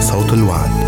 صوت الوعد.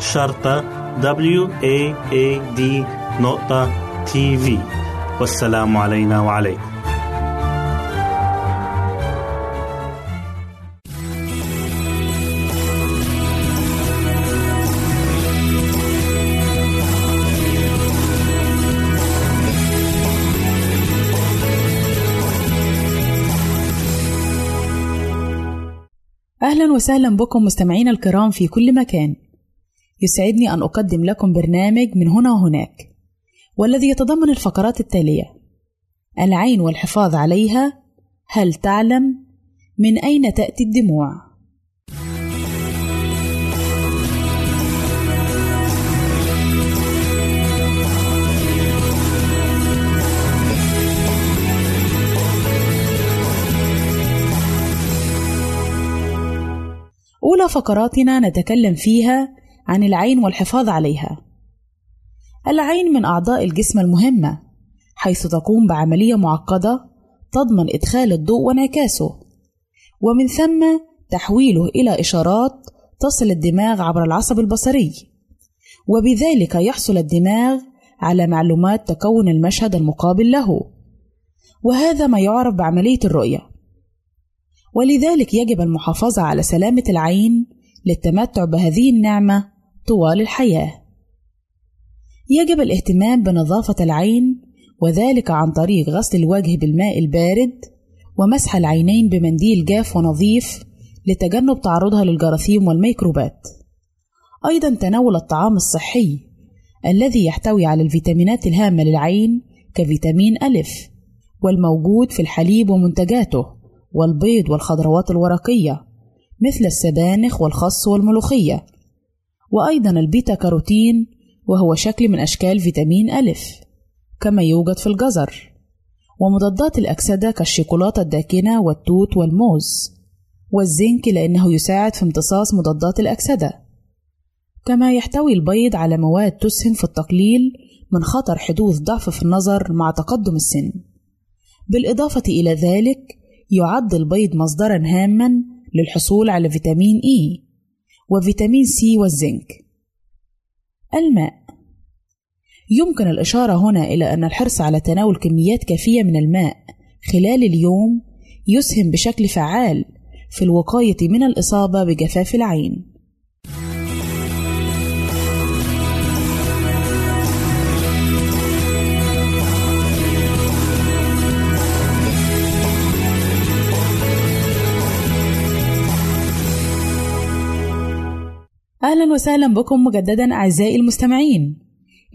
شرطة w a a d نقطة تي في والسلام علينا وعليكم. أهلا وسهلا بكم مستمعينا الكرام في كل مكان. يسعدني أن أقدم لكم برنامج من هنا وهناك والذي يتضمن الفقرات التالية العين والحفاظ عليها هل تعلم من أين تأتي الدموع؟ أولى فقراتنا نتكلم فيها عن العين والحفاظ عليها. العين من أعضاء الجسم المهمة، حيث تقوم بعملية معقدة تضمن إدخال الضوء وانعكاسه، ومن ثم تحويله إلى إشارات تصل الدماغ عبر العصب البصري، وبذلك يحصل الدماغ على معلومات تكون المشهد المقابل له، وهذا ما يعرف بعملية الرؤية. ولذلك يجب المحافظة على سلامة العين للتمتع بهذه النعمة طوال الحياة. يجب الاهتمام بنظافة العين وذلك عن طريق غسل الوجه بالماء البارد ومسح العينين بمنديل جاف ونظيف لتجنب تعرضها للجراثيم والميكروبات. أيضا تناول الطعام الصحي الذي يحتوي على الفيتامينات الهامة للعين كفيتامين ألف والموجود في الحليب ومنتجاته والبيض والخضروات الورقية مثل السبانخ والخس والملوخية وأيضا البيتا كاروتين وهو شكل من أشكال فيتامين ألف كما يوجد في الجزر ومضادات الأكسدة كالشيكولاتة الداكنة والتوت والموز والزنك لأنه يساعد في امتصاص مضادات الأكسدة. كما يحتوي البيض على مواد تسهم في التقليل من خطر حدوث ضعف في النظر مع تقدم السن. بالإضافة إلى ذلك يعد البيض مصدرا هاما للحصول على فيتامين إي. وفيتامين سي والزنك. الماء. يمكن الإشارة هنا إلى أن الحرص على تناول كميات كافية من الماء خلال اليوم يسهم بشكل فعال في الوقاية من الإصابة بجفاف العين. أهلا وسهلا بكم مجددا أعزائي المستمعين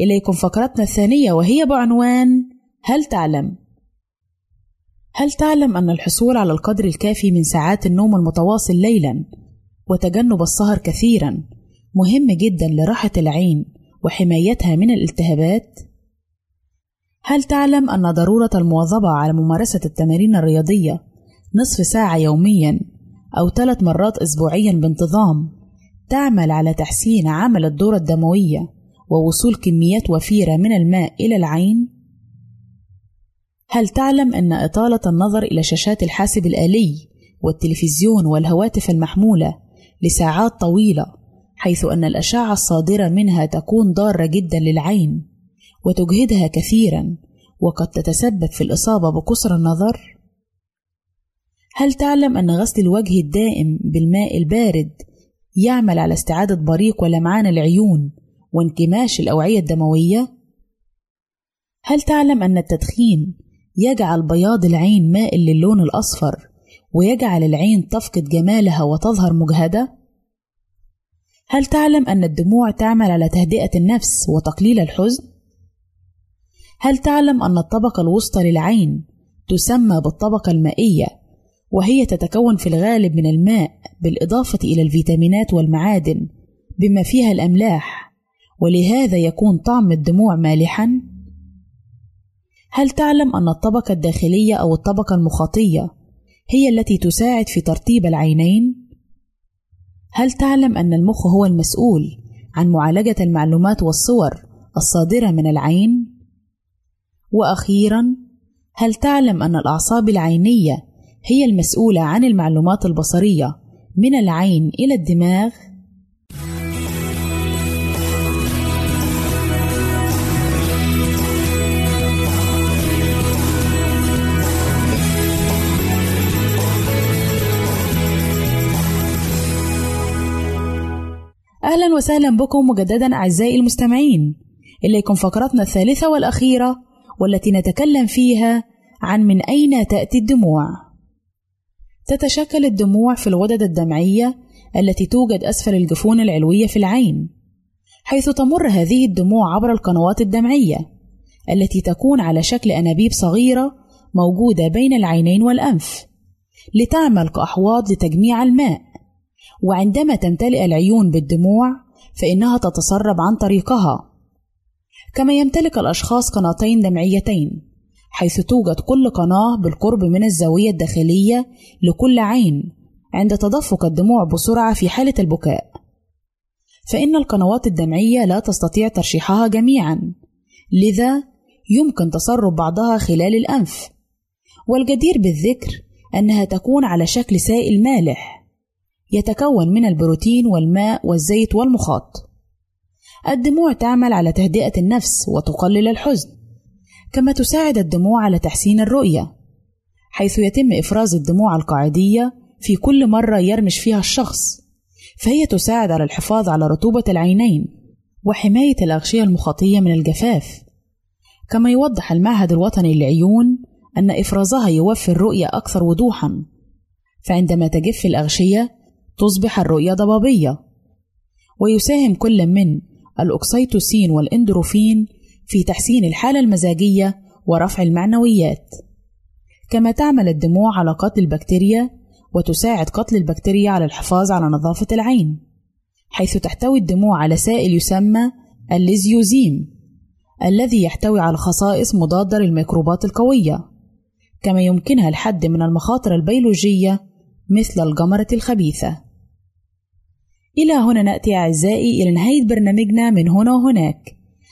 إليكم فقرتنا الثانية وهي بعنوان هل تعلم؟ هل تعلم أن الحصول على القدر الكافي من ساعات النوم المتواصل ليلا وتجنب السهر كثيرا مهم جدا لراحة العين وحمايتها من الالتهابات؟ هل تعلم أن ضرورة المواظبة على ممارسة التمارين الرياضية نصف ساعة يوميا أو ثلاث مرات أسبوعيا بانتظام تعمل على تحسين عمل الدورة الدموية ووصول كميات وفيرة من الماء إلى العين؟ هل تعلم أن إطالة النظر إلى شاشات الحاسب الآلي والتلفزيون والهواتف المحمولة لساعات طويلة حيث أن الأشعة الصادرة منها تكون ضارة جدا للعين وتجهدها كثيرا وقد تتسبب في الإصابة بقصر النظر؟ هل تعلم أن غسل الوجه الدائم بالماء البارد يعمل على استعادة بريق ولمعان العيون وانكماش الأوعية الدموية؟ هل تعلم أن التدخين يجعل بياض العين مائل للون الأصفر ويجعل العين تفقد جمالها وتظهر مجهدة؟ هل تعلم أن الدموع تعمل على تهدئة النفس وتقليل الحزن؟ هل تعلم أن الطبقة الوسطى للعين تسمى بالطبقة المائية وهي تتكون في الغالب من الماء بالإضافة إلى الفيتامينات والمعادن بما فيها الأملاح ولهذا يكون طعم الدموع مالحا؟ هل تعلم أن الطبقة الداخلية أو الطبقة المخاطية هي التي تساعد في ترطيب العينين؟ هل تعلم أن المخ هو المسؤول عن معالجة المعلومات والصور الصادرة من العين؟ وأخيرا، هل تعلم أن الأعصاب العينية هي المسؤولة عن المعلومات البصرية من العين إلى الدماغ؟ أهلا وسهلا بكم مجددا أعزائي المستمعين إليكم فقرتنا الثالثة والأخيرة والتي نتكلم فيها عن من أين تأتي الدموع تتشكل الدموع في الغدد الدمعية التي توجد أسفل الجفون العلوية في العين حيث تمر هذه الدموع عبر القنوات الدمعية التي تكون على شكل أنابيب صغيرة موجودة بين العينين والأنف لتعمل كأحواض لتجميع الماء. وعندما تمتلئ العيون بالدموع فإنها تتسرب عن طريقها. كما يمتلك الأشخاص قناتين دمعيتين حيث توجد كل قناة بالقرب من الزاوية الداخلية لكل عين عند تدفق الدموع بسرعة في حالة البكاء. فإن القنوات الدمعية لا تستطيع ترشيحها جميعا لذا يمكن تسرب بعضها خلال الأنف. والجدير بالذكر أنها تكون على شكل سائل مالح يتكون من البروتين والماء والزيت والمخاط. الدموع تعمل على تهدئة النفس وتقلل الحزن. كما تساعد الدموع على تحسين الرؤية حيث يتم إفراز الدموع القاعدية في كل مرة يرمش فيها الشخص فهي تساعد على الحفاظ على رطوبة العينين وحماية الأغشية المخاطية من الجفاف. كما يوضح المعهد الوطني للعيون أن إفرازها يوفر رؤية أكثر وضوحًا فعندما تجف الأغشية تصبح الرؤية ضبابية ويساهم كل من الأكسيتوسين والإندروفين في تحسين الحالة المزاجية ورفع المعنويات. كما تعمل الدموع على قتل البكتيريا وتساعد قتل البكتيريا على الحفاظ على نظافة العين حيث تحتوي الدموع على سائل يسمى الليزيوزيم الذي يحتوي على خصائص مضادة للميكروبات القوية كما يمكنها الحد من المخاطر البيولوجية مثل الجمرة الخبيثة. إلى هنا نأتي أعزائي إلى نهاية برنامجنا من هنا وهناك.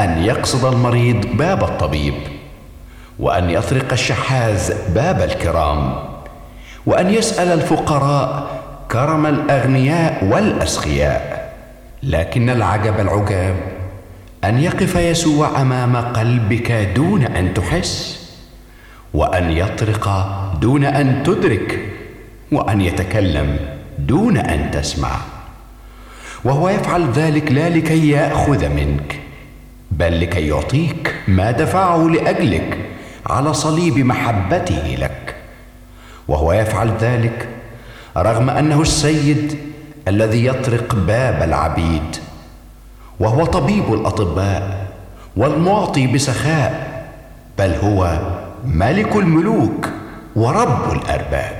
أن يقصد المريض باب الطبيب وأن يطرق الشحاذ باب الكرام وأن يسأل الفقراء كرم الأغنياء والأسخياء لكن العجب العجاب أن يقف يسوع أمام قلبك دون أن تحس وأن يطرق دون أن تدرك وأن يتكلم دون أن تسمع وهو يفعل ذلك لا لكي يأخذ منك. بل لكي يعطيك ما دفعه لأجلك على صليب محبته لك. وهو يفعل ذلك رغم أنه السيد الذي يطرق باب العبيد. وهو طبيب الأطباء والمعطي بسخاء بل هو ملك الملوك ورب الأرباب.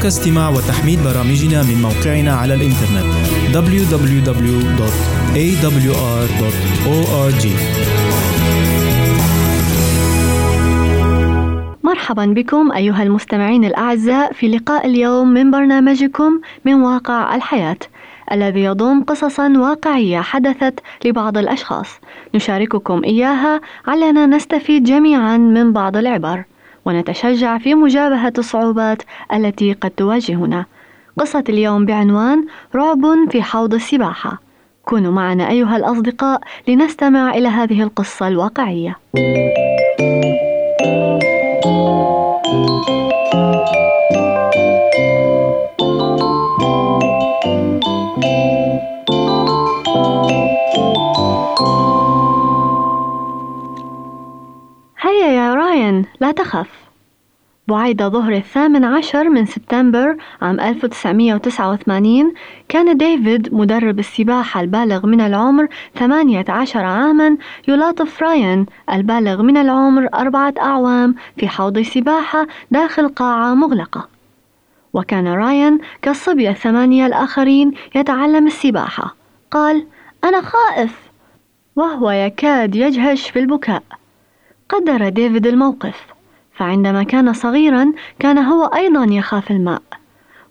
يمكنك استماع وتحميل برامجنا من موقعنا على الإنترنت www.awr.org مرحبا بكم أيها المستمعين الأعزاء في لقاء اليوم من برنامجكم من واقع الحياة. الذي يضم قصصا واقعية حدثت لبعض الأشخاص. نشارككم إياها علنا نستفيد جميعا من بعض العبر. ونتشجع في مجابهة الصعوبات التي قد تواجهنا. قصة اليوم بعنوان رعب في حوض السباحة. كونوا معنا أيها الأصدقاء لنستمع إلى هذه القصة الواقعية. لا تخف. بعيد ظهر الثامن عشر من سبتمبر عام 1989 كان ديفيد مدرب السباحة البالغ من العمر 18 عاما يلاطف رايان البالغ من العمر أربعة أعوام في حوض سباحة داخل قاعة مغلقة. وكان رايان كالصبية الثمانية الآخرين يتعلم السباحة. قال أنا خائف. وهو يكاد يجهش في البكاء. قدر ديفيد الموقف فعندما كان صغيرا كان هو أيضا يخاف الماء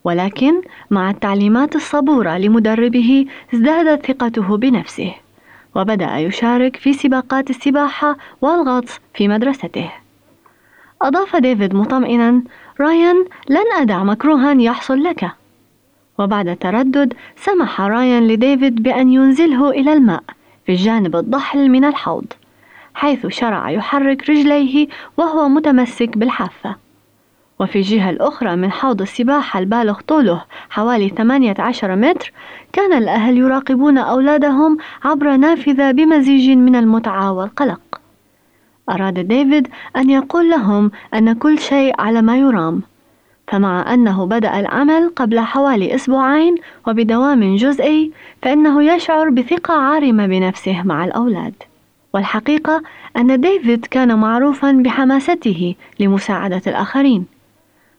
ولكن مع التعليمات الصبورة لمدربه ازدادت ثقته بنفسه وبدأ يشارك في سباقات السباحة والغطس في مدرسته. أضاف ديفيد مطمئنا رايان لن أدع مكروها يحصل لك. وبعد تردد سمح رايان لديفيد بأن ينزله إلى الماء في الجانب الضحل من الحوض. حيث شرع يحرك رجليه وهو متمسك بالحافة. وفي الجهة الأخرى من حوض السباحة البالغ طوله حوالي 18 متر كان الأهل يراقبون أولادهم عبر نافذة بمزيج من المتعة والقلق. أراد ديفيد أن يقول لهم أن كل شيء على ما يرام فمع أنه بدأ العمل قبل حوالي أسبوعين وبدوام جزئي فإنه يشعر بثقة عارمة بنفسه مع الأولاد. والحقيقة أن ديفيد كان معروفا بحماسته لمساعدة الآخرين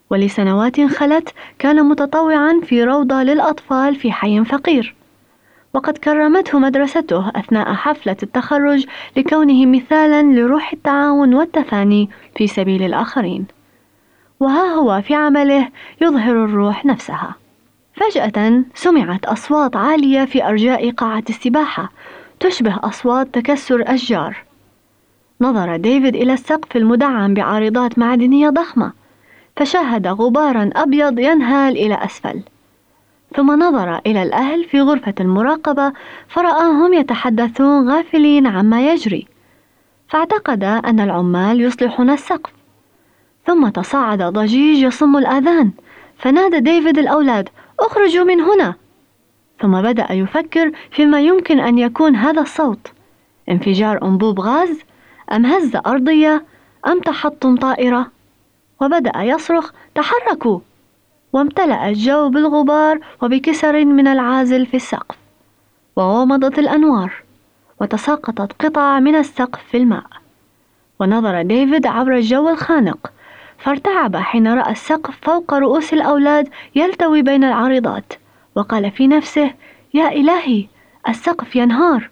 ولسنوات خلت كان متطوعا في روضة للأطفال في حي فقير. وقد كرمته مدرسته أثناء حفلة التخرج لكونه مثالا لروح التعاون والتفاني في سبيل الآخرين. وها هو في عمله يظهر الروح نفسها. فجأة سمعت أصوات عالية في أرجاء قاعة السباحة تشبه أصوات تكسر أشجار نظر ديفيد إلى السقف المدعم بعارضات معدنية ضخمة فشاهد غبارا أبيض ينهال إلى أسفل. ثم نظر إلى الأهل في غرفة المراقبة فرآهم يتحدثون غافلين عما يجري. فاعتقد أن العمال يصلحون السقف. ثم تصاعد ضجيج يصم الآذان فنادى ديفيد الأولاد اخرجوا من هنا! ثم بدأ يفكر فيما يمكن أن يكون هذا الصوت. انفجار أنبوب غاز أم هزة أرضية أم تحطم طائرة؟ وبدأ يصرخ تحركوا! وامتلأ الجو بالغبار وبكسر من العازل في السقف. وغمضت الأنوار وتساقطت قطع من السقف في الماء. ونظر ديفيد عبر الجو الخانق فارتعب حين رأى السقف فوق رؤوس الأولاد يلتوي بين العارضات وقال في نفسه يا إلهي السقف ينهار.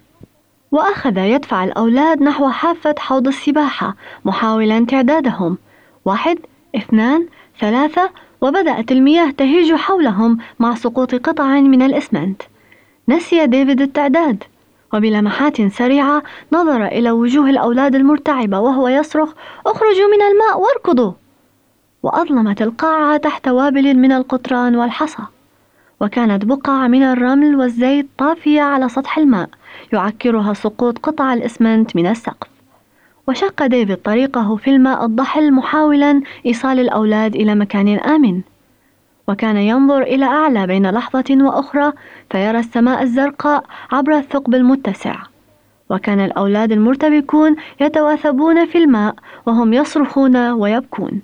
وأخذ يدفع الأولاد نحو حافة حوض السباحة محاولا تعدادهم. واحد اثنان ثلاثة وبدأت المياه تهيج حولهم مع سقوط قطع من الإسمنت. نسي ديفيد التعداد. وبلمحات سريعة نظر إلى وجوه الأولاد المرتعبة وهو يصرخ اخرجوا من الماء واركضوا. وأظلمت القاعة تحت وابل من القطران والحصى. وكانت بقع من الرمل والزيت طافية على سطح الماء يعكرها سقوط قطع الإسمنت من السقف. وشق ديفيد طريقه في الماء الضحل محاولا إيصال الأولاد إلى مكان آمن. وكان ينظر إلى أعلى بين لحظة وأخرى فيرى السماء الزرقاء عبر الثقب المتسع. وكان الأولاد المرتبكون يتواثبون في الماء وهم يصرخون ويبكون.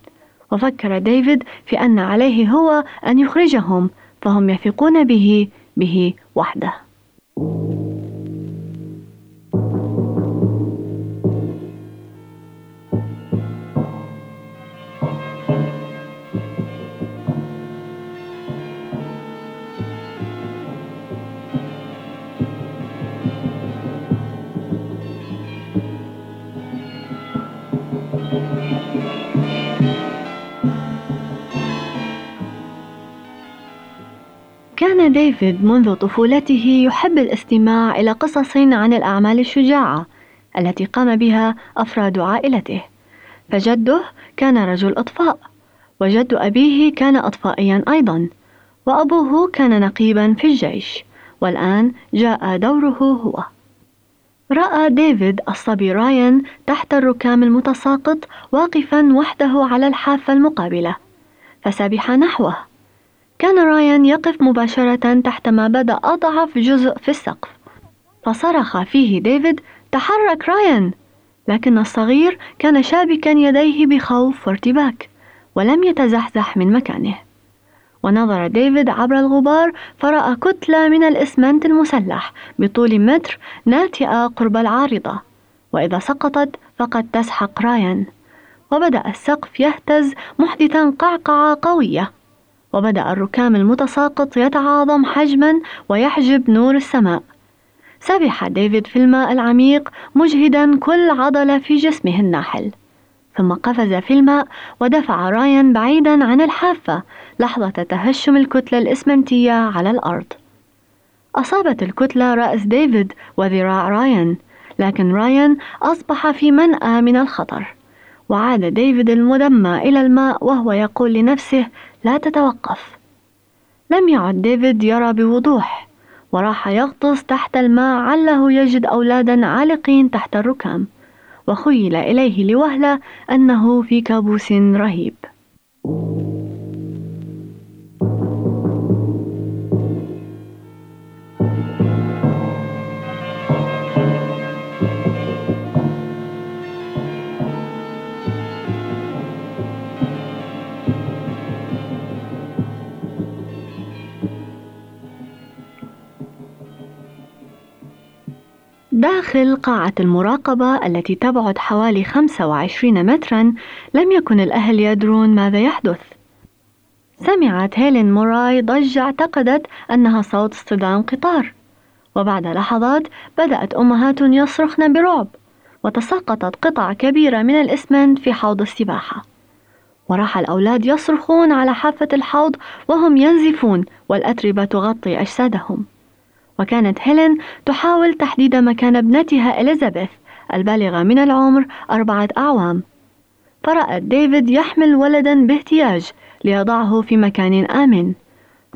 وفكر ديفيد في أن عليه هو أن يخرجهم. فهم يثقون به به وحده. كان ديفيد منذ طفولته يحب الاستماع إلى قصص عن الأعمال الشجاعة التي قام بها أفراد عائلته. فجده كان رجل إطفاء وجد أبيه كان أطفائيا أيضا وأبوه كان نقيبا في الجيش والآن جاء دوره هو. رأى ديفيد الصبي رايان تحت الركام المتساقط واقفا وحده على الحافة المقابلة فسبح نحوه. كان رايان يقف مباشرة تحت ما بدا أضعف جزء في السقف. فصرخ فيه ديفيد تحرك رايان! لكن الصغير كان شابكا يديه بخوف وارتباك ولم يتزحزح من مكانه. ونظر ديفيد عبر الغبار فرأى كتلة من الإسمنت المسلح بطول متر ناتئة قرب العارضة. وإذا سقطت فقد تسحق رايان. وبدأ السقف يهتز محدثا قعقعة قوية. وبدأ الركام المتساقط يتعاظم حجما ويحجب نور السماء. سبح ديفيد في الماء العميق مجهدا كل عضلة في جسمه الناحل. ثم قفز في الماء ودفع رايان بعيدا عن الحافة لحظة تهشم الكتلة الإسمنتية على الأرض. أصابت الكتلة رأس ديفيد وذراع رايان لكن رايان أصبح في منأى من الخطر. وعاد ديفيد المدمى إلى الماء وهو يقول لنفسه لا تتوقف. لم يعد ديفيد يرى بوضوح وراح يغطس تحت الماء عله يجد أولادا عالقين تحت الركام وخيل إليه لوهلة أنه في كابوس رهيب. داخل قاعة المراقبة التي تبعد حوالي 25 مترا لم يكن الأهل يدرون ماذا يحدث. سمعت هيلين موراي ضجة اعتقدت أنها صوت اصطدام قطار. وبعد لحظات بدأت أمهات يصرخن برعب وتساقطت قطع كبيرة من الإسمنت في حوض السباحة. وراح الأولاد يصرخون على حافة الحوض وهم ينزفون والأتربة تغطي أجسادهم. وكانت هيلين تحاول تحديد مكان ابنتها إليزابيث البالغة من العمر أربعة أعوام. فرأت ديفيد يحمل ولدا باهتياج ليضعه في مكان آمن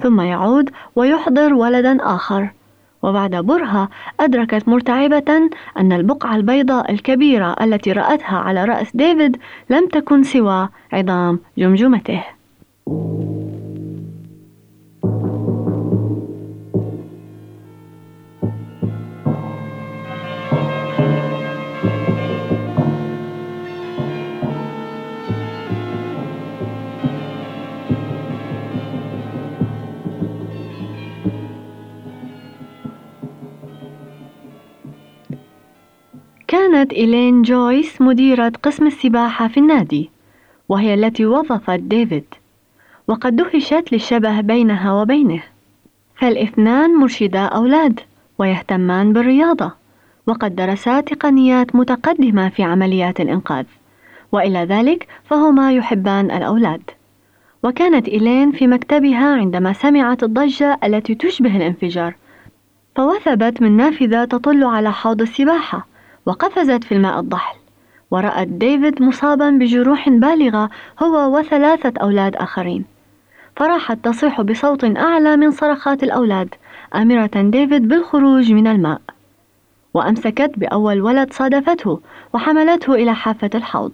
ثم يعود ويحضر ولدا آخر. وبعد برهة أدركت مرتعبة أن البقعة البيضاء الكبيرة التي رأتها على رأس ديفيد لم تكن سوى عظام جمجمته. كانت إيلين جويس مديرة قسم السباحة في النادي وهي التي وظفت ديفيد وقد دهشت للشبه بينها وبينه. فالإثنان مرشدا أولاد ويهتمان بالرياضة وقد درسا تقنيات متقدمة في عمليات الإنقاذ وإلى ذلك فهما يحبان الأولاد. وكانت إيلين في مكتبها عندما سمعت الضجة التي تشبه الانفجار فوثبت من نافذة تطل على حوض السباحة وقفزت في الماء الضحل. ورأت ديفيد مصابا بجروح بالغة هو وثلاثة أولاد آخرين. فراحت تصيح بصوت أعلى من صرخات الأولاد آمرة ديفيد بالخروج من الماء. وأمسكت بأول ولد صادفته وحملته إلى حافة الحوض.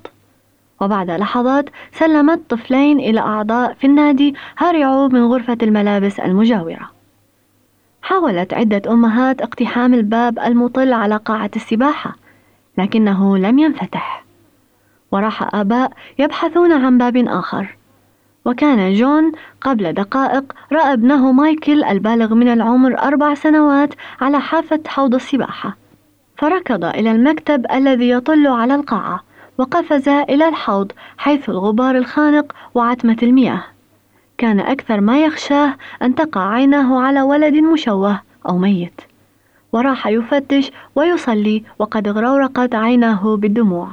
وبعد لحظات سلمت طفلين إلى أعضاء في النادي هرعوا من غرفة الملابس المجاورة. حاولت عدة أمهات اقتحام الباب المطل على قاعة السباحة لكنه لم ينفتح. وراح آباء يبحثون عن باب آخر. وكان جون قبل دقائق رأى ابنه مايكل البالغ من العمر أربع سنوات على حافة حوض السباحة. فركض إلى المكتب الذي يطل على القاعة وقفز إلى الحوض حيث الغبار الخانق وعتمة المياه. كان أكثر ما يخشاه أن تقع عيناه على ولد مشوه أو ميت. وراح يفتش ويصلي وقد اغرورقت عيناه بالدموع.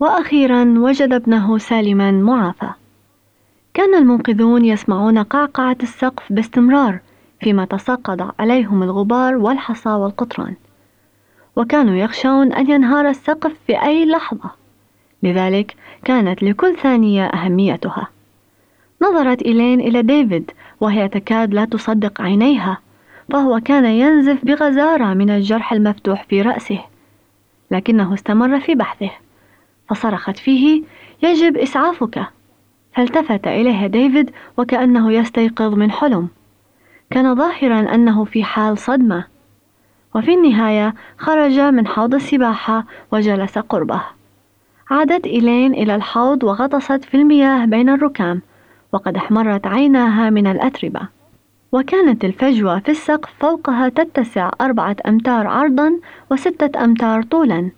وأخيرا وجد ابنه سالما معافى. كان المنقذون يسمعون قعقعة السقف باستمرار فيما تساقط عليهم الغبار والحصى والقطران. وكانوا يخشون أن ينهار السقف في أي لحظة. لذلك كانت لكل ثانية أهميتها. نظرت إلين إلى ديفيد وهي تكاد لا تصدق عينيها فهو كان ينزف بغزارة من الجرح المفتوح في رأسه لكنه استمر في بحثه فصرخت فيه يجب إسعافك. فالتفت إليها ديفيد وكأنه يستيقظ من حلم كان ظاهرا أنه في حال صدمة وفي النهاية خرج من حوض السباحة وجلس قربه عادت إلين إلى الحوض وغطست في المياه بين الركام وقد احمرت عيناها من الأتربة. وكانت الفجوة في السقف فوقها تتسع أربعة أمتار عرضا وستة أمتار طولا.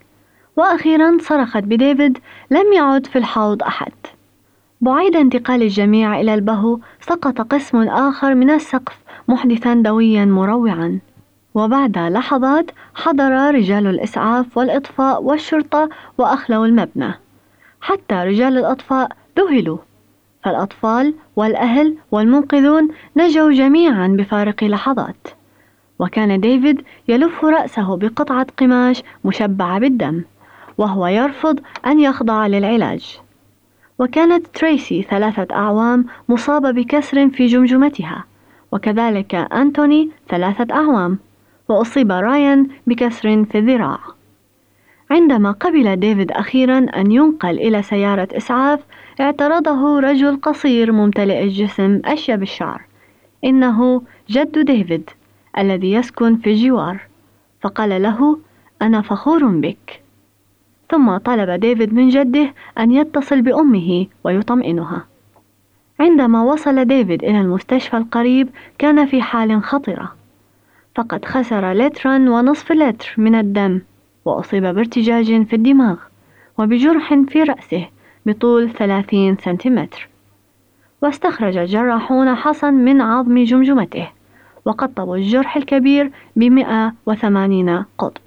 وأخيرا صرخت بديفيد لم يعد في الحوض أحد. بعيد انتقال الجميع إلى البهو سقط قسم آخر من السقف محدثا دويا مروعا. وبعد لحظات حضر رجال الإسعاف والإطفاء والشرطة وأخلوا المبنى. حتى رجال الأطفاء ذهلوا. فالأطفال والأهل والمنقذون نجوا جميعا بفارق لحظات. وكان ديفيد يلف رأسه بقطعة قماش مشبعة بالدم وهو يرفض أن يخضع للعلاج. وكانت تريسي ثلاثة أعوام مصابة بكسر في جمجمتها وكذلك أنتوني ثلاثة أعوام وأصيب رايان بكسر في الذراع. عندما قبل ديفيد أخيرا أن ينقل إلى سيارة إسعاف اعترضه رجل قصير ممتلئ الجسم أشيب الشعر إنه جد ديفيد الذي يسكن في الجوار. فقال له أنا فخور بك. ثم طلب ديفيد من جده أن يتصل بأمه ويطمئنها. عندما وصل ديفيد إلى المستشفى القريب كان في حال خطرة. فقد خسر لترا ونصف لتر من الدم. وأصيب بارتجاج في الدماغ وبجرح في رأسه بطول 30 سنتيمتر. واستخرج الجراحون حصن من عظم جمجمته وقطبوا الجرح الكبير بمئة وثمانين قطب.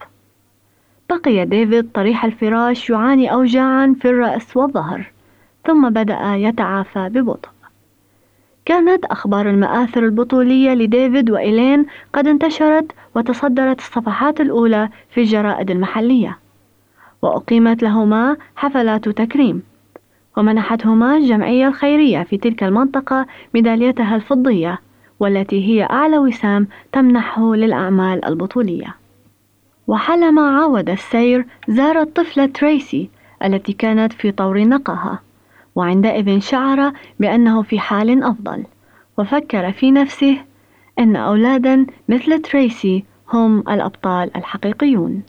بقي ديفيد طريح الفراش يعاني أوجاعا في الرأس والظهر ثم بدأ يتعافى ببطء. كانت أخبار المآثر البطولية لديفيد وإيلين قد انتشرت وتصدرت الصفحات الأولى في الجرائد المحلية. وأقيمت لهما حفلات تكريم. ومنحتهما الجمعية الخيرية في تلك المنطقة ميداليتها الفضية والتي هي أعلى وسام تمنحه للأعمال البطولية. وحالما عاود السير زار الطفلة تريسي التي كانت في طور نقاها وعندئذ شعر بأنه في حال أفضل. وفكر في نفسه أن أولادا مثل تريسي هم الأبطال الحقيقيون.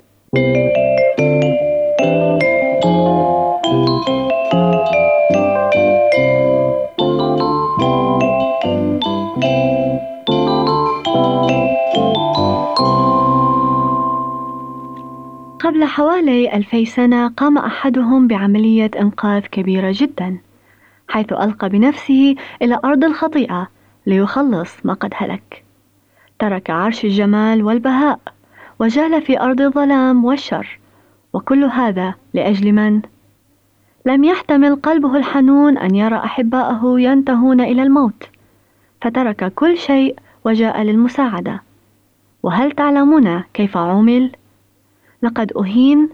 قبل حوالي ألفي سنة قام أحدهم بعملية إنقاذ كبيرة جدا حيث ألقى بنفسه إلى أرض الخطيئة ليخلص ما قد هلك ترك عرش الجمال والبهاء وجال في أرض الظلام والشر وكل هذا لأجل من؟ لم يحتمل قلبه الحنون أن يرى أحباءه ينتهون إلى الموت فترك كل شيء وجاء للمساعدة وهل تعلمون كيف عومل؟ لقد أهين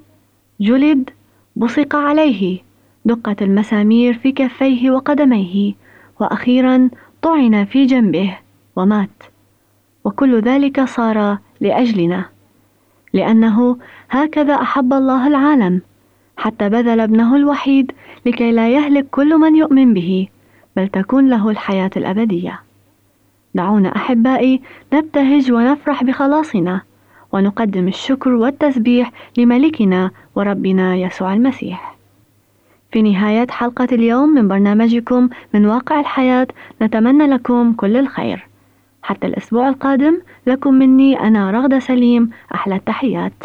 جلد بصق عليه دقت المسامير في كفيه وقدميه وأخيرا طعن في جنبه ومات. وكل ذلك صار لأجلنا لأنه هكذا أحب الله العالم حتى بذل ابنه الوحيد لكي لا يهلك كل من يؤمن به بل تكون له الحياة الأبدية. دعونا أحبائي نبتهج ونفرح بخلاصنا ونقدم الشكر والتسبيح لملكنا وربنا يسوع المسيح. في نهاية حلقة اليوم من برنامجكم من واقع الحياة نتمنى لكم كل الخير. حتى الأسبوع القادم لكم مني أنا رغدة سليم أحلى التحيات.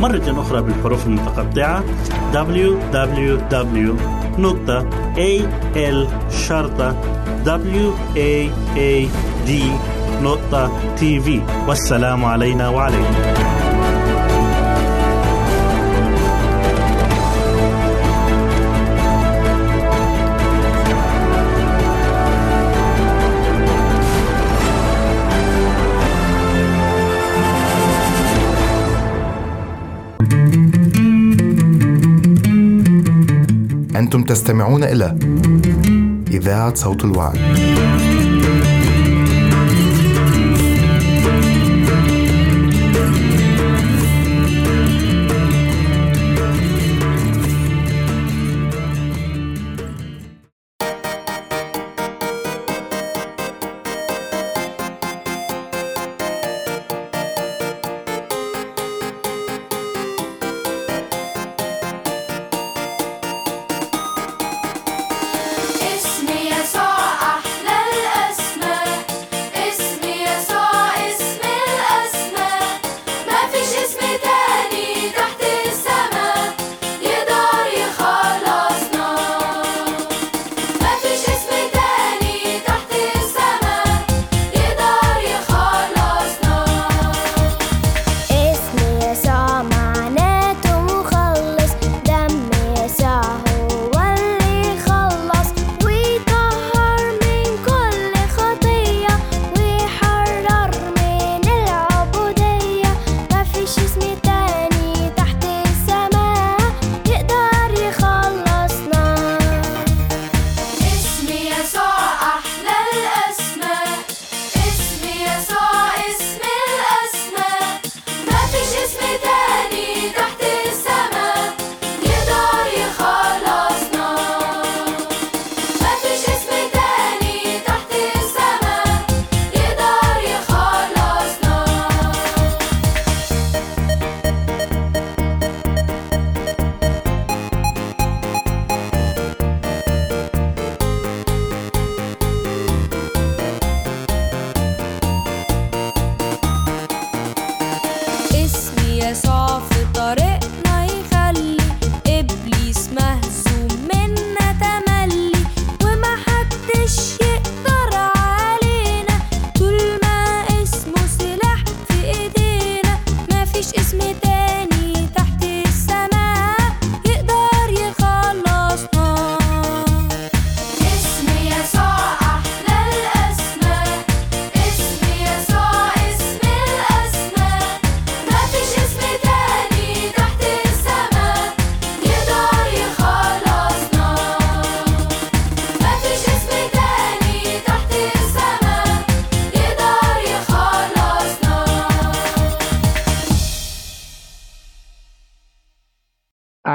مرة أخرى بالحروف المتقطعة www.al.waad.tv والسلام علينا وعليكم. أنتم تستمعون إلى إذاعة صوت الوعد.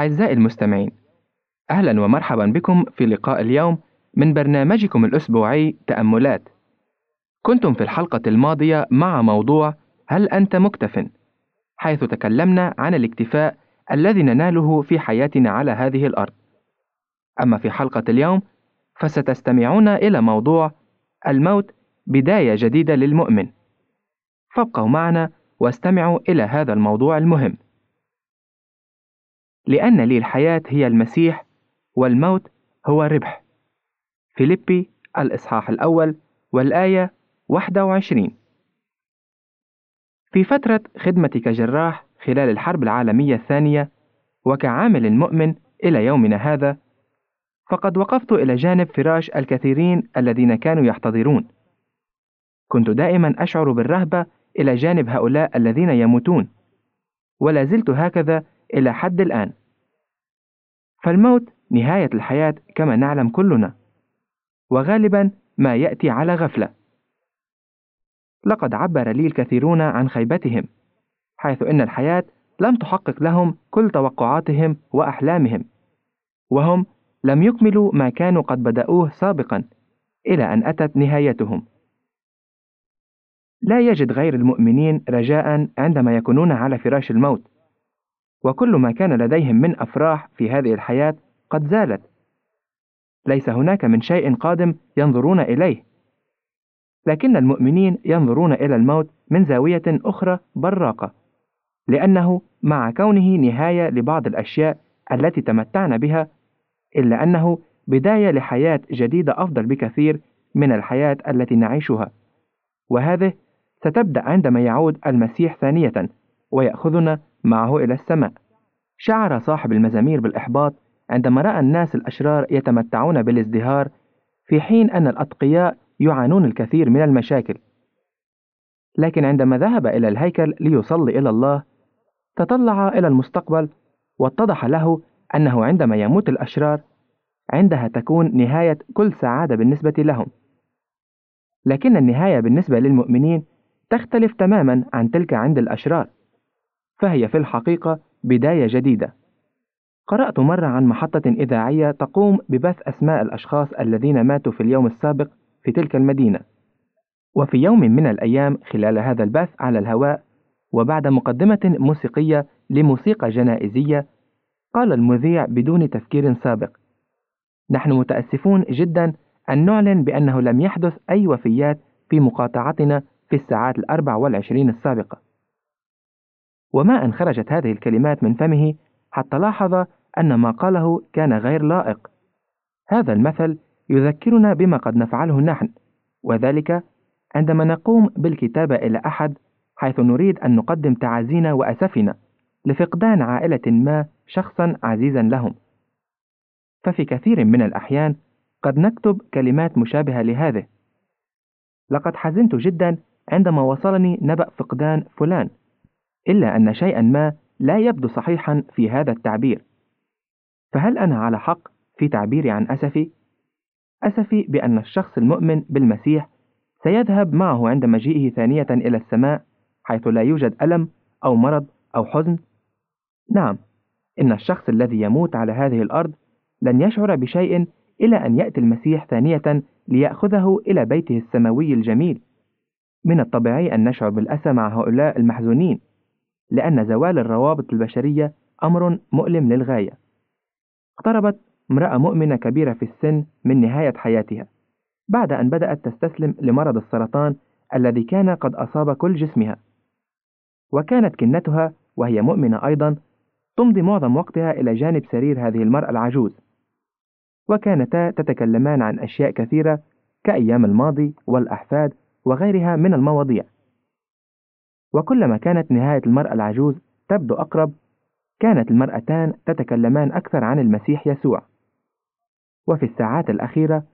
أعزائي المستمعين أهلا ومرحبا بكم في لقاء اليوم من برنامجكم الأسبوعي تأملات. كنتم في الحلقة الماضية مع موضوع هل أنت مكتف؟ حيث تكلمنا عن الاكتفاء الذي نناله في حياتنا على هذه الأرض. أما في حلقة اليوم فستستمعون إلى موضوع الموت بداية جديدة للمؤمن. فابقوا معنا واستمعوا إلى هذا الموضوع المهم. لأن لي الحياة هي المسيح والموت هو ربح فيليبي الإصحاح الأول والآية 21 في فترة خدمتي كجراح خلال الحرب العالمية الثانية وكعامل مؤمن إلى يومنا هذا فقد وقفت إلى جانب فراش الكثيرين الذين كانوا يحتضرون. كنت دائما أشعر بالرهبة إلى جانب هؤلاء الذين يموتون ولا زلت هكذا إلى حد الآن. فالموت نهاية الحياة كما نعلم كلنا وغالبا ما يأتي على غفلة. لقد عبر لي الكثيرون عن خيبتهم حيث إن الحياة لم تحقق لهم كل توقعاتهم وأحلامهم وهم لم يكملوا ما كانوا قد بدأوه سابقا إلى أن أتت نهايتهم. لا يجد غير المؤمنين رجاء عندما يكونون على فراش الموت. وكل ما كان لديهم من أفراح في هذه الحياة قد زالت. ليس هناك من شيء قادم ينظرون إليه. لكن المؤمنين ينظرون إلى الموت من زاوية أخرى براقة لأنه مع كونه نهاية لبعض الأشياء التي تمتعنا بها إلا أنه بداية لحياة جديدة أفضل بكثير من الحياة التي نعيشها. وهذه ستبدأ عندما يعود المسيح ثانية ويأخذنا معه إلى السماء. شعر صاحب المزامير بالإحباط عندما رأى الناس الأشرار يتمتعون بالازدهار في حين أن الأتقياء يعانون الكثير من المشاكل. لكن عندما ذهب إلى الهيكل ليصلي إلى الله، تطلع إلى المستقبل واتضح له أنه عندما يموت الأشرار، عندها تكون نهاية كل سعادة بالنسبة لهم. لكن النهاية بالنسبة للمؤمنين تختلف تماما عن تلك عند الأشرار فهي في الحقيقة بداية جديدة. قرأت مرة عن محطة إذاعية تقوم ببث أسماء الأشخاص الذين ماتوا في اليوم السابق في تلك المدينة. وفي يوم من الأيام خلال هذا البث على الهواء وبعد مقدمة موسيقية لموسيقى جنائزية قال المذيع بدون تفكير سابق نحن متأسفون جدا أن نعلن بأنه لم يحدث أي وفيات في مقاطعتنا في الساعات الأربع والعشرين السابقة. وما أن خرجت هذه الكلمات من فمه حتى لاحظ أن ما قاله كان غير لائق. هذا المثل يذكرنا بما قد نفعله نحن وذلك عندما نقوم بالكتابة إلى أحد حيث نريد أن نقدم تعازينا وأسفنا لفقدان عائلة ما شخصا عزيزا لهم. ففي كثير من الأحيان قد نكتب كلمات مشابهة لهذه. لقد حزنت جدا عندما وصلني نبأ فقدان فلان إلا أن شيئا ما لا يبدو صحيحا في هذا التعبير فهل أنا على حق في تعبيري عن أسفي؟ أسفي بأن الشخص المؤمن بالمسيح سيذهب معه عند مجيئه ثانية إلى السماء حيث لا يوجد ألم أو مرض أو حزن؟ نعم، إن الشخص الذي يموت على هذه الأرض لن يشعر بشيء إلى أن يأتي المسيح ثانية ليأخذه إلى بيته السماوي الجميل. من الطبيعي أن نشعر بالأسى مع هؤلاء المحزونين، لأن زوال الروابط البشرية أمر مؤلم للغاية. اقتربت امرأة مؤمنة كبيرة في السن من نهاية حياتها، بعد أن بدأت تستسلم لمرض السرطان الذي كان قد أصاب كل جسمها. وكانت كنتها وهي مؤمنة أيضا تمضي معظم وقتها إلى جانب سرير هذه المرأة العجوز. وكانتا تتكلمان عن أشياء كثيرة كأيام الماضي والأحفاد وغيرها من المواضيع وكلما كانت نهاية المرأة العجوز تبدو أقرب كانت المرأتان تتكلمان أكثر عن المسيح يسوع. وفي الساعات الأخيرة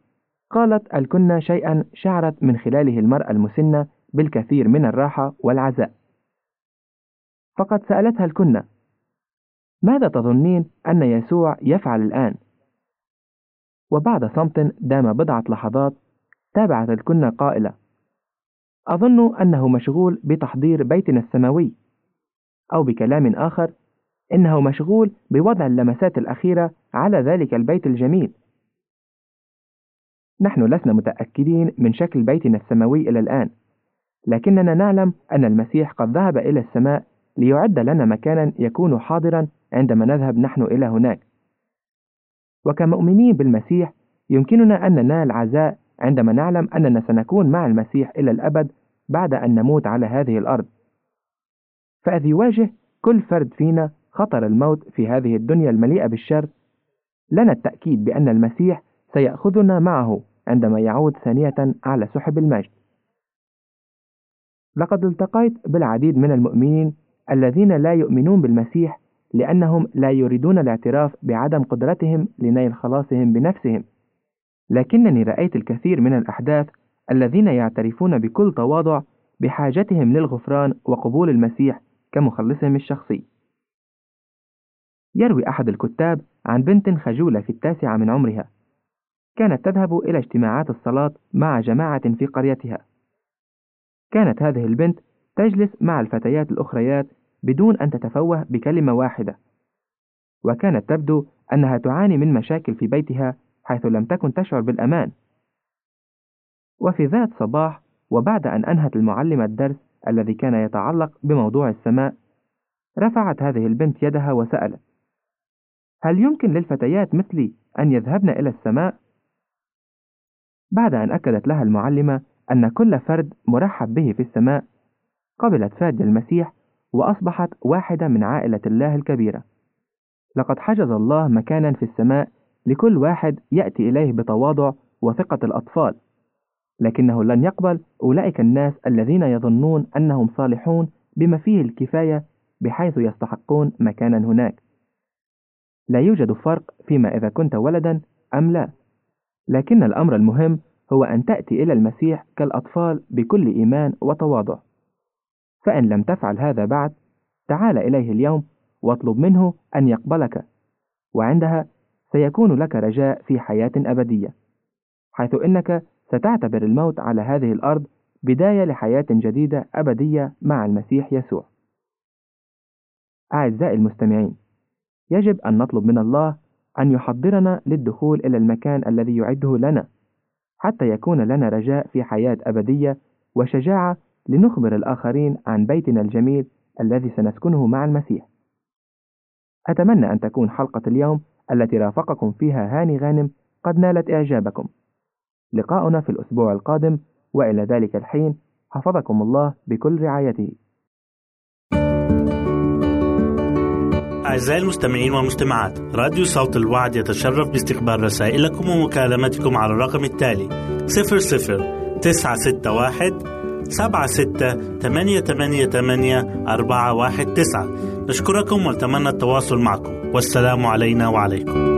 قالت الكن شيئا شعرت من خلاله المرأة المسنة بالكثير من الراحة والعزاء. فقد سألتها الكنة ماذا تظنين أن يسوع يفعل الآن؟ وبعد صمت دام بضعة لحظات تابعت الكنة قائلة. أظن أنه مشغول بتحضير بيتنا السماوي أو بكلام آخر إنه مشغول بوضع اللمسات الأخيرة على ذلك البيت الجميل. نحن لسنا متأكدين من شكل بيتنا السماوي إلى الآن، لكننا نعلم أن المسيح قد ذهب إلى السماء ليعد لنا مكانا يكون حاضرا عندما نذهب نحن إلى هناك. وكمؤمنين بالمسيح يمكننا أن ننال عزاء عندما نعلم أننا سنكون مع المسيح إلى الأبد بعد أن نموت على هذه الأرض. فإذ يواجه كل فرد فينا خطر الموت في هذه الدنيا المليئة بالشر، لنا التأكيد بأن المسيح سيأخذنا معه عندما يعود ثانية على سحب المجد. لقد التقيت بالعديد من المؤمنين الذين لا يؤمنون بالمسيح لأنهم لا يريدون الاعتراف بعدم قدرتهم لنيل خلاصهم بنفسهم. لكنني رأيت الكثير من الأحداث الذين يعترفون بكل تواضع بحاجتهم للغفران وقبول المسيح كمخلصهم الشخصي. يروي أحد الكتاب عن بنت خجولة في التاسعة من عمرها، كانت تذهب إلى اجتماعات الصلاة مع جماعة في قريتها. كانت هذه البنت تجلس مع الفتيات الأخريات بدون أن تتفوه بكلمة واحدة، وكانت تبدو أنها تعاني من مشاكل في بيتها حيث لم تكن تشعر بالأمان. وفي ذات صباح وبعد أن أنهت المعلمة الدرس الذي كان يتعلق بموضوع السماء، رفعت هذه البنت يدها وسألت: هل يمكن للفتيات مثلي أن يذهبن إلى السماء؟ بعد أن أكدت لها المعلمة أن كل فرد مرحب به في السماء، قبلت فادي المسيح وأصبحت واحدة من عائلة الله الكبيرة. لقد حجز الله مكانا في السماء لكل واحد يأتي إليه بتواضع وثقة الأطفال، لكنه لن يقبل أولئك الناس الذين يظنون أنهم صالحون بما فيه الكفاية بحيث يستحقون مكانا هناك. لا يوجد فرق فيما إذا كنت ولدا أم لا، لكن الأمر المهم هو أن تأتي إلى المسيح كالأطفال بكل إيمان وتواضع. فإن لم تفعل هذا بعد، تعال إليه اليوم واطلب منه أن يقبلك، وعندها سيكون لك رجاء في حياة أبدية، حيث إنك ستعتبر الموت على هذه الأرض بداية لحياة جديدة أبدية مع المسيح يسوع. أعزائي المستمعين، يجب أن نطلب من الله أن يحضرنا للدخول إلى المكان الذي يعده لنا، حتى يكون لنا رجاء في حياة أبدية وشجاعة لنخبر الآخرين عن بيتنا الجميل الذي سنسكنه مع المسيح. أتمنى أن تكون حلقة اليوم التي رافقكم فيها هاني غانم قد نالت إعجابكم. لقاؤنا في الأسبوع القادم وإلى ذلك الحين حفظكم الله بكل رعايته. أعزائي المستمعين والمستمعات راديو صوت الوعد يتشرف باستقبال رسائلكم ومكالمتكم على الرقم التالي 00 961 سبعة ستة ثمانية ثمانية ثمانية أربعة واحد تسعة. نشكركم ونتمنى التواصل معكم. والسلام علينا وعليكم.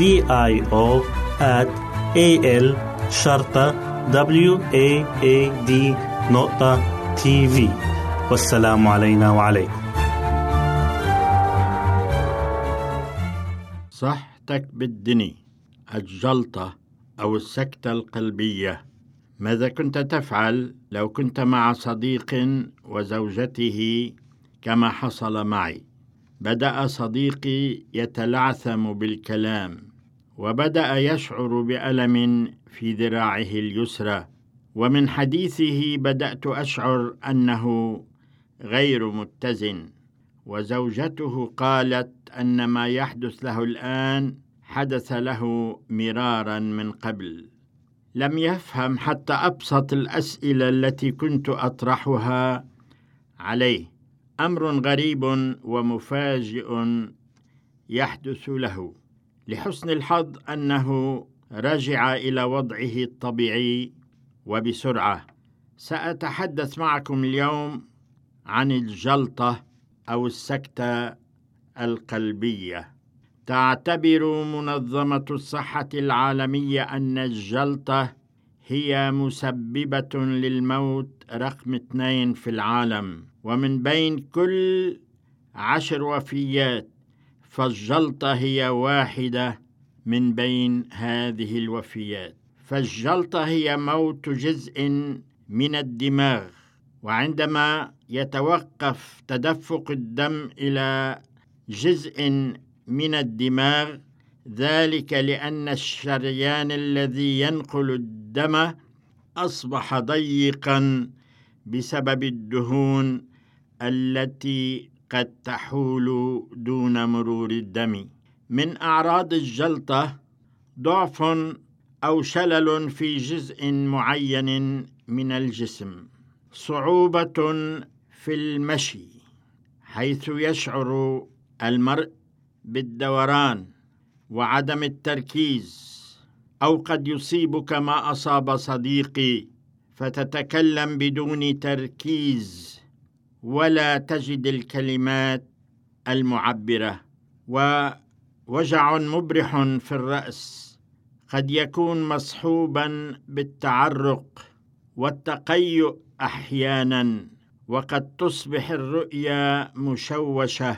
I O at A L شرطة W A A D نقطة تي في والسلام علينا وعليكم. صحتك بالدني. الجلطة أو السكتة القلبية. ماذا كنت تفعل لو كنت مع صديق وزوجته كما حصل معي؟ بدأ صديقي يتلعثم بالكلام وبدأ يشعر بألم في ذراعه اليسرى. ومن حديثه بدأت أشعر أنه غير متزن. وزوجته قالت أن ما يحدث له الآن حدث له مرارا من قبل. لم يفهم حتى أبسط الأسئلة التي كنت أطرحها عليه. أمر غريب ومفاجئ يحدث له لحسن الحظ أنه رجع إلى وضعه الطبيعي وبسرعة. سأتحدث معكم اليوم عن الجلطة أو السكتة القلبية. تعتبر منظمة الصحة العالمية أن الجلطة هي مسببة للموت رقم اثنين في العالم ومن بين كل عشر وفيات فالجلطة هي واحدة من بين هذه الوفيات. فالجلطة هي موت جزء من الدماغ وعندما يتوقف تدفق الدم إلى جزء من الدماغ ذلك لأن الشريان الذي ينقل الدم أصبح ضيقا بسبب الدهون التي قد تحول دون مرور الدم. من أعراض الجلطة ضعف أو شلل في جزء معين من الجسم صعوبة في المشي حيث يشعر المرء بالدوران. وعدم التركيز أو قد يصيبك ما أصاب صديقي فتتكلم بدون تركيز ولا تجد الكلمات المعبرة. ووجع مبرح في الرأس قد يكون مصحوبا بالتعرق والتقيؤ أحيانا وقد تصبح الرؤيه مشوشة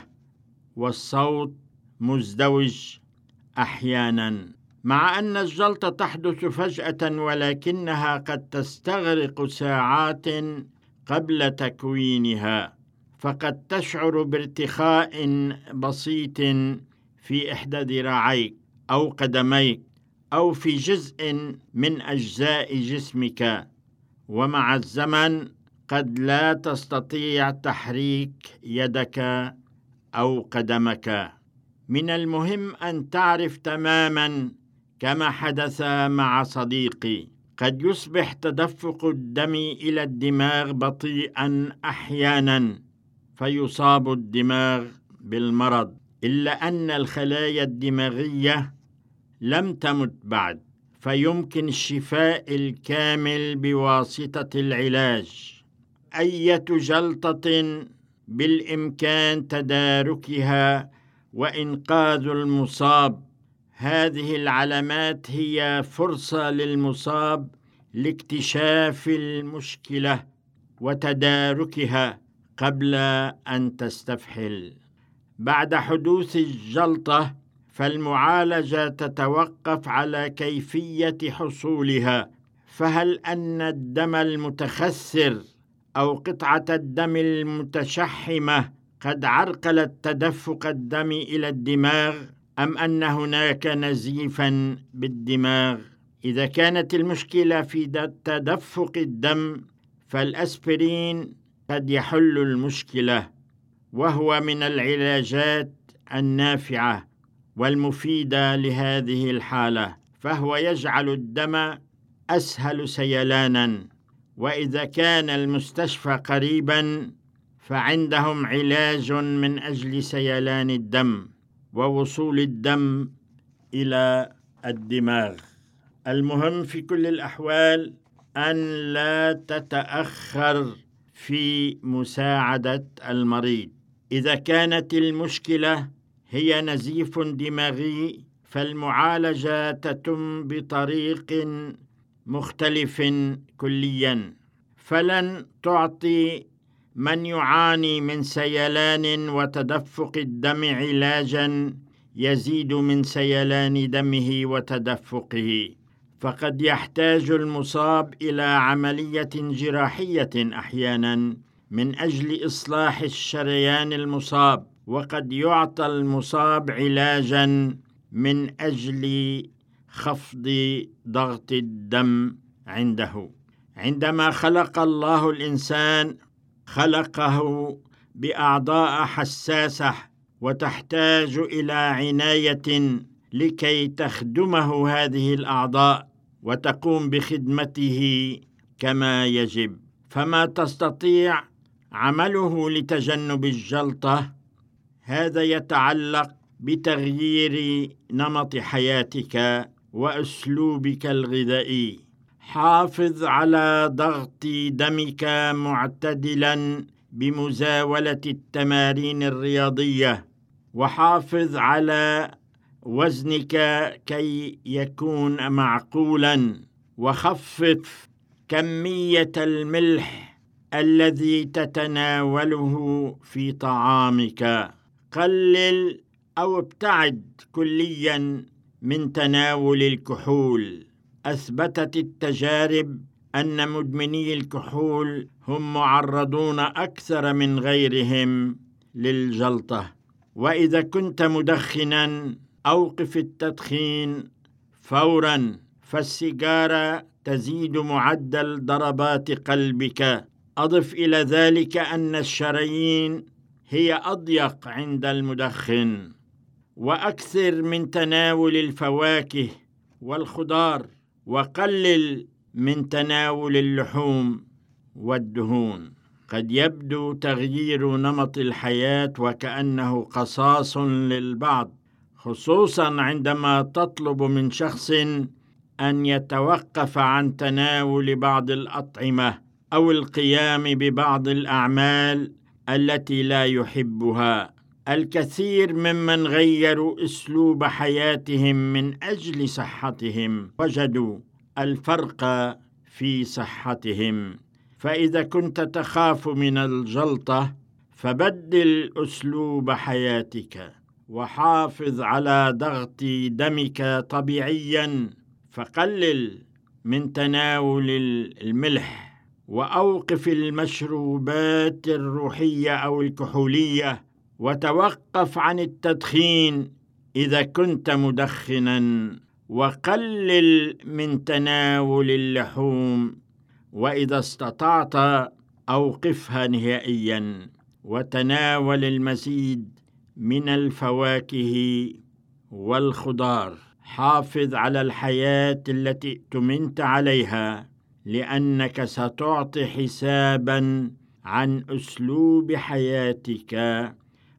والصوت مزدوج. أحيانا. مع أن الجلطة تحدث فجأة ولكنها قد تستغرق ساعات قبل تكوينها فقد تشعر بارتخاء بسيط في إحدى ذراعيك أو قدميك أو في جزء من أجزاء جسمك. ومع الزمن قد لا تستطيع تحريك يدك أو قدمك. من المهم أن تعرف تماما كما حدث مع صديقي. قد يصبح تدفق الدم إلى الدماغ بطيئا أحيانا فيصاب الدماغ بالمرض. إلا أن الخلايا الدماغية لم تمت بعد فيمكن الشفاء الكامل بواسطة العلاج. أية جلطة بالإمكان تداركها وإنقاذ المصاب. هذه العلامات هي فرصة للمصاب لاكتشاف المشكلة وتداركها قبل أن تستفحل. بعد حدوث الجلطة فالمعالجة تتوقف على كيفية حصولها. فهل أن الدم المتخثر أو قطعة الدم المتشحمة قد عرقلت تدفق الدم إلى الدماغ أم أن هناك نزيفا بالدماغ؟ إذا كانت المشكلة في تدفق الدم فالأسبرين قد يحل المشكلة وهو من العلاجات النافعة والمفيدة لهذه الحالة فهو يجعل الدم أسهل سيلانا وإذا كان المستشفى قريبا فعندهم علاج من أجل سيلان الدم ووصول الدم إلى الدماغ. المهم في كل الأحوال أن لا تتأخر في مساعدة المريض. إذا كانت المشكلة هي نزيف دماغي فالمعالجة تتم بطريق مختلف كليا. فلن تعطي من يعاني من سيلان وتدفق الدم علاجا يزيد من سيلان دمه وتدفقه. فقد يحتاج المصاب إلى عملية جراحية أحيانا من أجل إصلاح الشريان المصاب وقد يعطى المصاب علاجا من أجل خفض ضغط الدم عنده. عندما خلق الله الإنسان خلقه بأعضاء حساسة وتحتاج إلى عناية لكي تخدمه هذه الأعضاء وتقوم بخدمته كما يجب. فما تستطيع عمله لتجنب الجلطة هذا يتعلق بتغيير نمط حياتك وأسلوبك الغذائي. حافظ على ضغط دمك معتدلا بمزاولة التمارين الرياضية. وحافظ على وزنك كي يكون معقولا. وخفف كمية الملح الذي تتناوله في طعامك. قلل أو ابتعد كليا من تناول الكحول. أثبتت التجارب أن مدمني الكحول هم معرضون أكثر من غيرهم للجلطة. وإذا كنت مدخنا اوقف التدخين فورا فالسيجارة تزيد معدل ضربات قلبك. أضف إلى ذلك أن الشرايين هي أضيق عند المدخن وأكثر من تناول الفواكه والخضار. وقلل من تناول اللحوم والدهون. قد يبدو تغيير نمط الحياة وكأنه قصاص للبعض خصوصا عندما تطلب من شخص أن يتوقف عن تناول بعض الأطعمة أو القيام ببعض الأعمال التي لا يحبها. الكثير ممن غيروا أسلوب حياتهم من أجل صحتهم وجدوا الفرق في صحتهم. فإذا كنت تخاف من الجلطة فبدل أسلوب حياتك وحافظ على ضغط دمك طبيعيا فقلل من تناول الملح وأوقف المشروبات الروحية أو الكحولية وتوقف عن التدخين إذا كنت مدخنا وقلل من تناول اللحوم وإذا استطعت أوقفها نهائيا. وتناول المزيد من الفواكه والخضار. حافظ على الحياة التي ائتمنت عليها لأنك ستعطي حسابا عن أسلوب حياتك.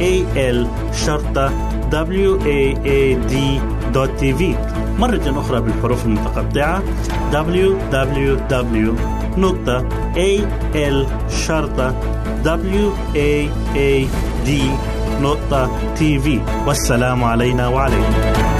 www.al-waad.tv مرة أخرى بالحروف المتقطعة www.al-waad.tv والسلام علينا وعليكم.